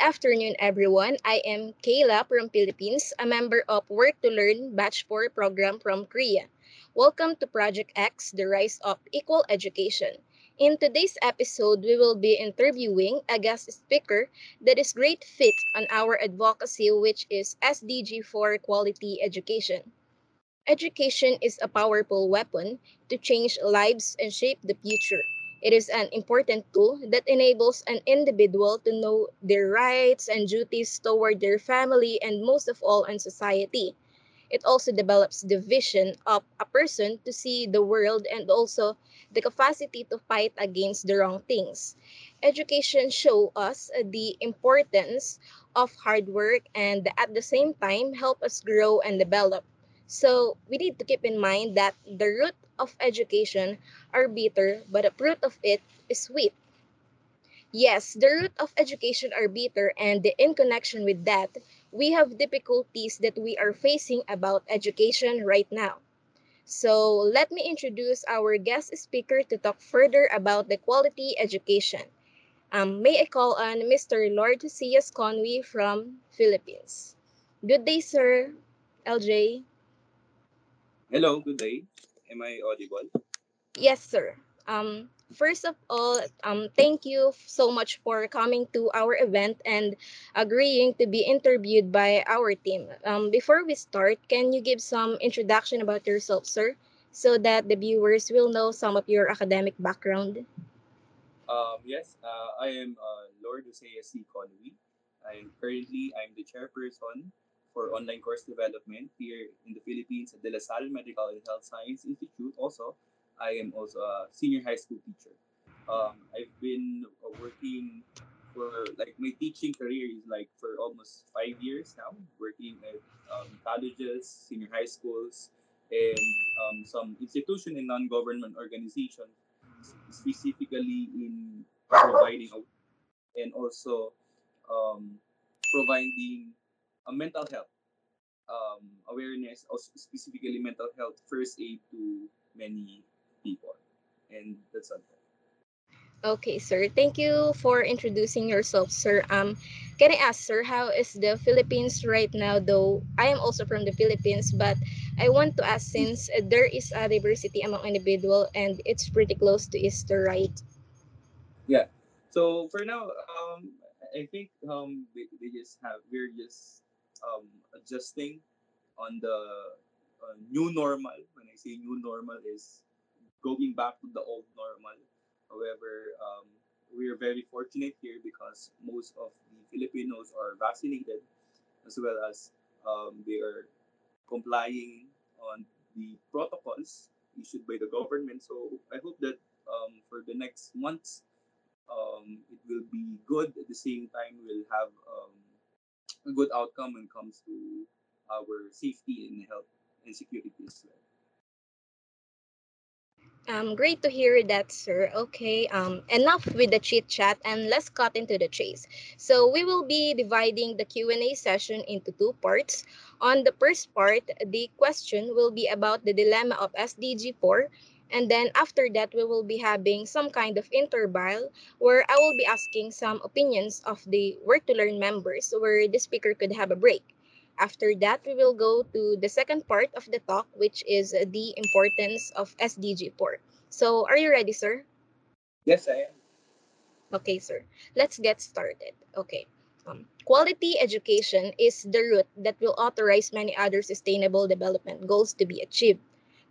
Good afternoon, everyone. I am Kayla from Philippines, a member of Work to Learn Batch 4 program from Korea. Welcome to Project X, the rise of equal education. In today's episode, we will be interviewing a guest speaker that is great fit on our advocacy, which is SDG for quality education. Education is a powerful weapon to change lives and shape the future. It is an important tool that enables an individual to know their rights and duties toward their family and most of all in society. It also develops the vision of a person to see the world and also the capacity to fight against the wrong things. Education show us the importance of hard work and at the same time help us grow and develop. So we need to keep in mind that the root of education are bitter, but the fruit of it is sweet. Yes, the root of education are bitter, and in connection with that, we have difficulties that we are facing about education right now. So let me introduce our guest speaker to talk further about the quality education. Um, may I call on Mr. Lord C.S. Conway from Philippines. Good day, sir. LJ. Hello, good day. Am I audible? Yes, sir. Um, first of all, um, thank you so much for coming to our event and agreeing to be interviewed by our team. Um, before we start, can you give some introduction about yourself, sir, so that the viewers will know some of your academic background? Um, yes, uh, I am uh, Lord Jose C. I'm currently I'm the chairperson for online course development here in the Philippines at De La Salle Medical and Health Science Institute. Also, I am also a senior high school teacher. Um, I've been uh, working for like my teaching career is like for almost five years now, working at um, colleges, senior high schools, and um, some institution and non-government organization, specifically in providing and also um, providing a mental health um, awareness, also specifically mental health first aid to many people, and that's all. Okay, sir. Thank you for introducing yourself, sir. Um, can I ask, sir, how is the Philippines right now? Though I am also from the Philippines, but I want to ask since uh, there is a diversity among individual and it's pretty close to Easter, right? Yeah. So for now, um, I think um, they, they just have we're just um, adjusting on the uh, new normal. When I say new normal, is going back to the old normal. However, um, we are very fortunate here because most of the Filipinos are vaccinated, as well as um, they are complying on the protocols issued by the government. So I hope that um, for the next months um, it will be good. At the same time, we'll have um, a good outcome when it comes to our safety and health and security as well. Um, great to hear that, sir. Okay, um, enough with the chit chat and let's cut into the chase. So we will be dividing the Q&A session into two parts. On the first part, the question will be about the dilemma of SDG4 and then after that we will be having some kind of interval where I will be asking some opinions of the work to learn members where the speaker could have a break. After that, we will go to the second part of the talk, which is the importance of SDG4. So, are you ready, sir? Yes, I am. Okay, sir. Let's get started. Okay. Um, quality education is the root that will authorize many other sustainable development goals to be achieved.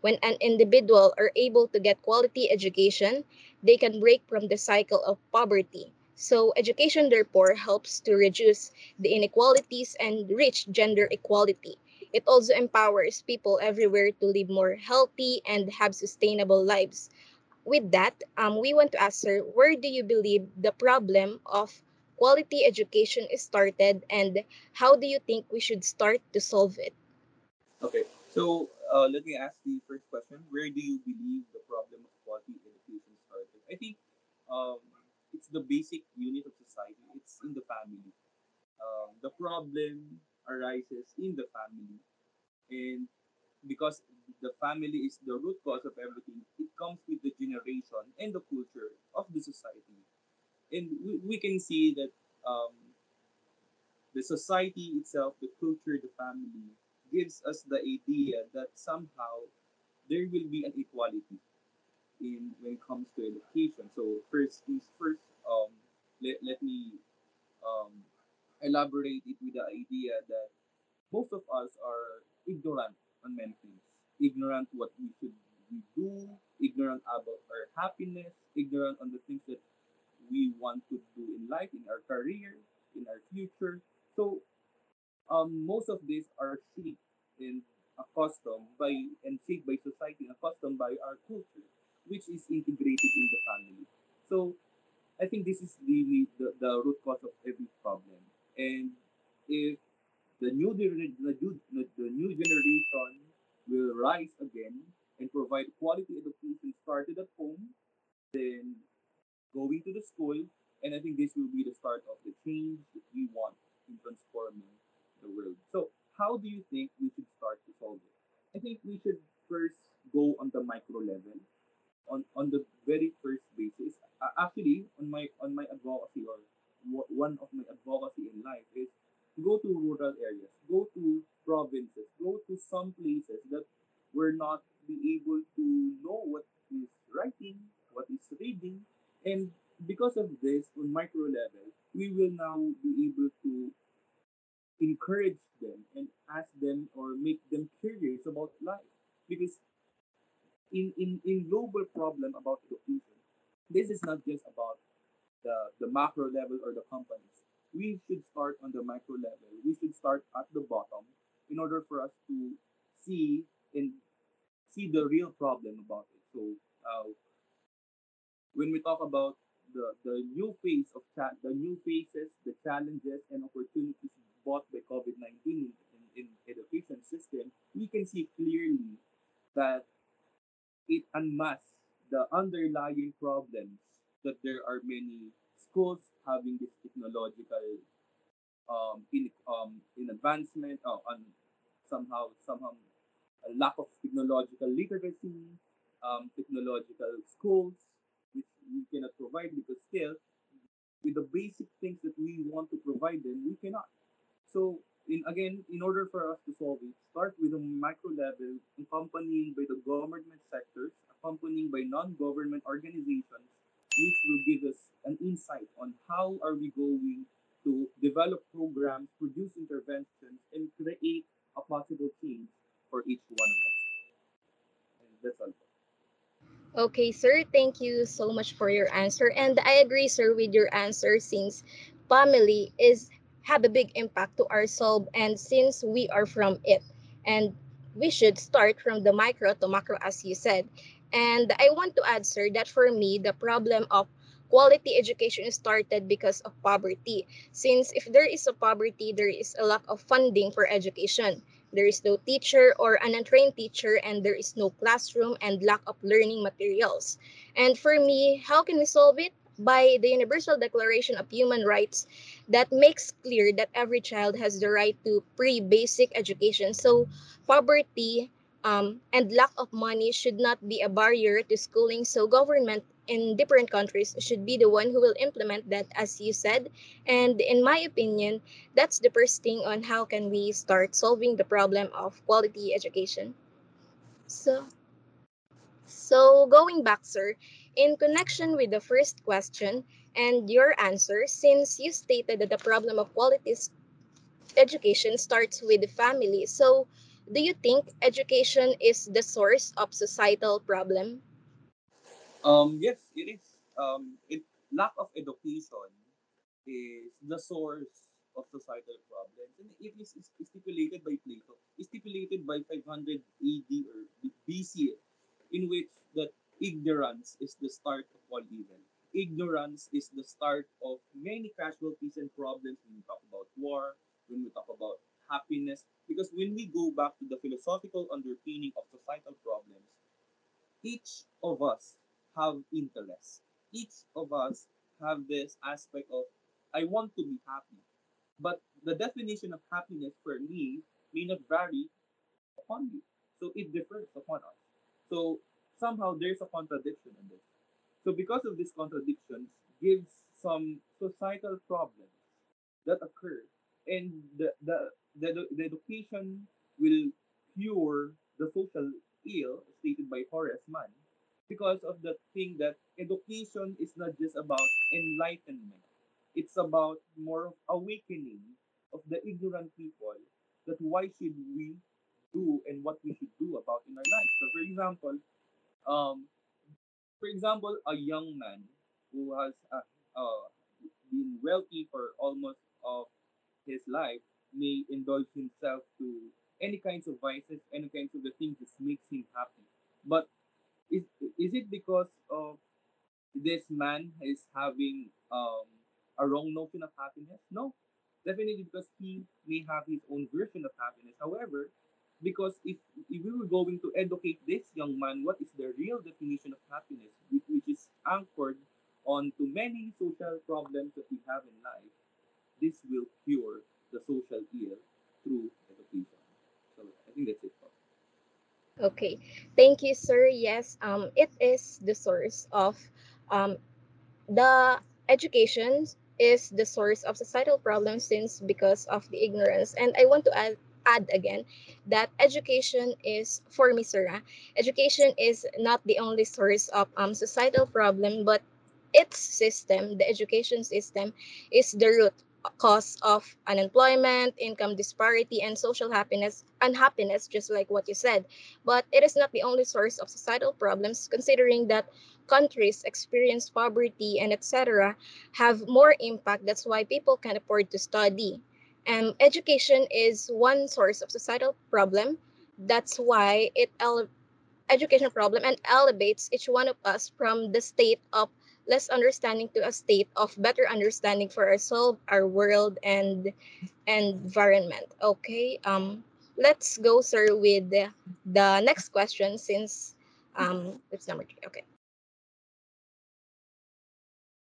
When an individual are able to get quality education, they can break from the cycle of poverty. So, education therefore helps to reduce the inequalities and reach gender equality. It also empowers people everywhere to live more healthy and have sustainable lives with that, um, we want to ask sir, where do you believe the problem of quality education is started and how do you think we should start to solve it? Okay. So uh, let me ask the first question. Where do you believe the problem of quality education started? I think um, it's the basic unit of society. It's in the family. Um, the problem arises in the family. And because the family is the root cause of everything, it comes with the generation and the culture of the society. And we, we can see that um, The society itself, the culture, the family, gives us the idea that somehow there will be an equality in when it comes to education. So first things first, um, let, let me um, elaborate it with the idea that most of us are ignorant on many things. Ignorant what we should we do, ignorant about our happiness, ignorant on the things that we want to do in life, in our career, in our future. So um, most of these are shaped and accustomed by and shaped by society accustomed by our culture, which is integrated in the family. So I think this is really the, the root cause of every problem. And if the new the new, the new generation will rise again and provide quality education started at home, then going to the school, and I think this will be the start of the change that we want in transforming the world. So, how do you think we should start to solve it? I think we should first go on the micro level on on the very first basis. Uh, actually, on my on my advocacy or one of my advocacy in life is go to rural areas, go to provinces, go to some places that we're not be able to know what is writing, what is reading, and because of this, on micro level, we will now be able to encourage them and ask them or make them curious about life because in, in, in global problem about education, this is not just about the, the macro level or the companies. We should start on the micro level. We should start at the bottom in order for us to see and see the real problem about it. So uh, when we talk about the, the new phase of cha- the new phases, the challenges and opportunities brought by COVID nineteen in, in, education system, we can see clearly that it unmasks the underlying problems that there are many schools having this technological um, in um, in advancement uh, on somehow somehow a lack of technological literacy, um, technological schools which we cannot provide because still with the basic things that we want to provide them we cannot. So, in again, in order for us to solve it, start with a micro level, accompanying by the government sectors, accompanying by non-government organizations, which will give us an insight on how are we going to develop programs, produce interventions, and create a possible change for each one of us. And that's all. Okay, sir, thank you so much for your answer. And I agree, sir, with your answer since family is have a big impact to ourselves and since we are from it. And we should start from the micro to macro as you said. And I want to add, sir, that for me the problem of quality education started because of poverty. Since if there is a poverty, there is a lack of funding for education there is no teacher or an untrained teacher, and there is no classroom and lack of learning materials. And for me, how can we solve it? By the Universal Declaration of Human Rights that makes clear that every child has the right to pre basic education. So, poverty um, and lack of money should not be a barrier to schooling. So, government in different countries should be the one who will implement that, as you said. And in my opinion, that's the first thing on how can we start solving the problem of quality education. So, so going back, sir, in connection with the first question and your answer, since you stated that the problem of quality education starts with the family, so do you think education is the source of societal problem? Um, yes, it is. Um, it lack of education is the source of societal problems, and it is stipulated by Plato, stipulated by 500 AD or BC, in which that ignorance is the start of all evil. Ignorance is the start of many casualties and problems when we talk about war, when we talk about happiness, because when we go back to the philosophical underpinning of societal problems, each of us have interests. Each of us have this aspect of I want to be happy. But the definition of happiness for me may not vary upon you. So it differs upon us. So somehow there's a contradiction in this. So because of these contradictions gives some societal problems that occur and the, the the the education will cure the social ill stated by Horace Mann because of the thing that education is not just about enlightenment. It's about more of awakening of the ignorant people that why should we do and what we should do about in our life. So for example, um, for example, a young man who has uh, uh, been wealthy for almost of his life may indulge himself to any kinds of vices, any kinds of the things that makes him happy. But is is it because of this man is having um, a wrong notion of happiness? No, definitely because he may have his own version of happiness. However, because if, if we were going to educate this young man what is the real definition of happiness, which, is anchored on to many social problems that we have in life, this will cure the social ill through education. So I think that's it. Okay, thank you, sir. Yes, um, it is the source of um, the education is the source of societal problems since because of the ignorance. And I want to add, add again that education is for me, sir. ah, Education is not the only source of um, societal problem, but its system, the education system, is the root cause of unemployment, income disparity, and social happiness, unhappiness, just like what you said. But it is not the only source of societal problems, considering that countries experience poverty and etc. have more impact. That's why people can afford to study. And education is one source of societal problem. That's why it ele- education problem and elevates each one of us from the state of less understanding to a state of better understanding for ourselves, our world, and environment. Okay. Um, let's go, sir, with the, next question since um, it's number three. Okay.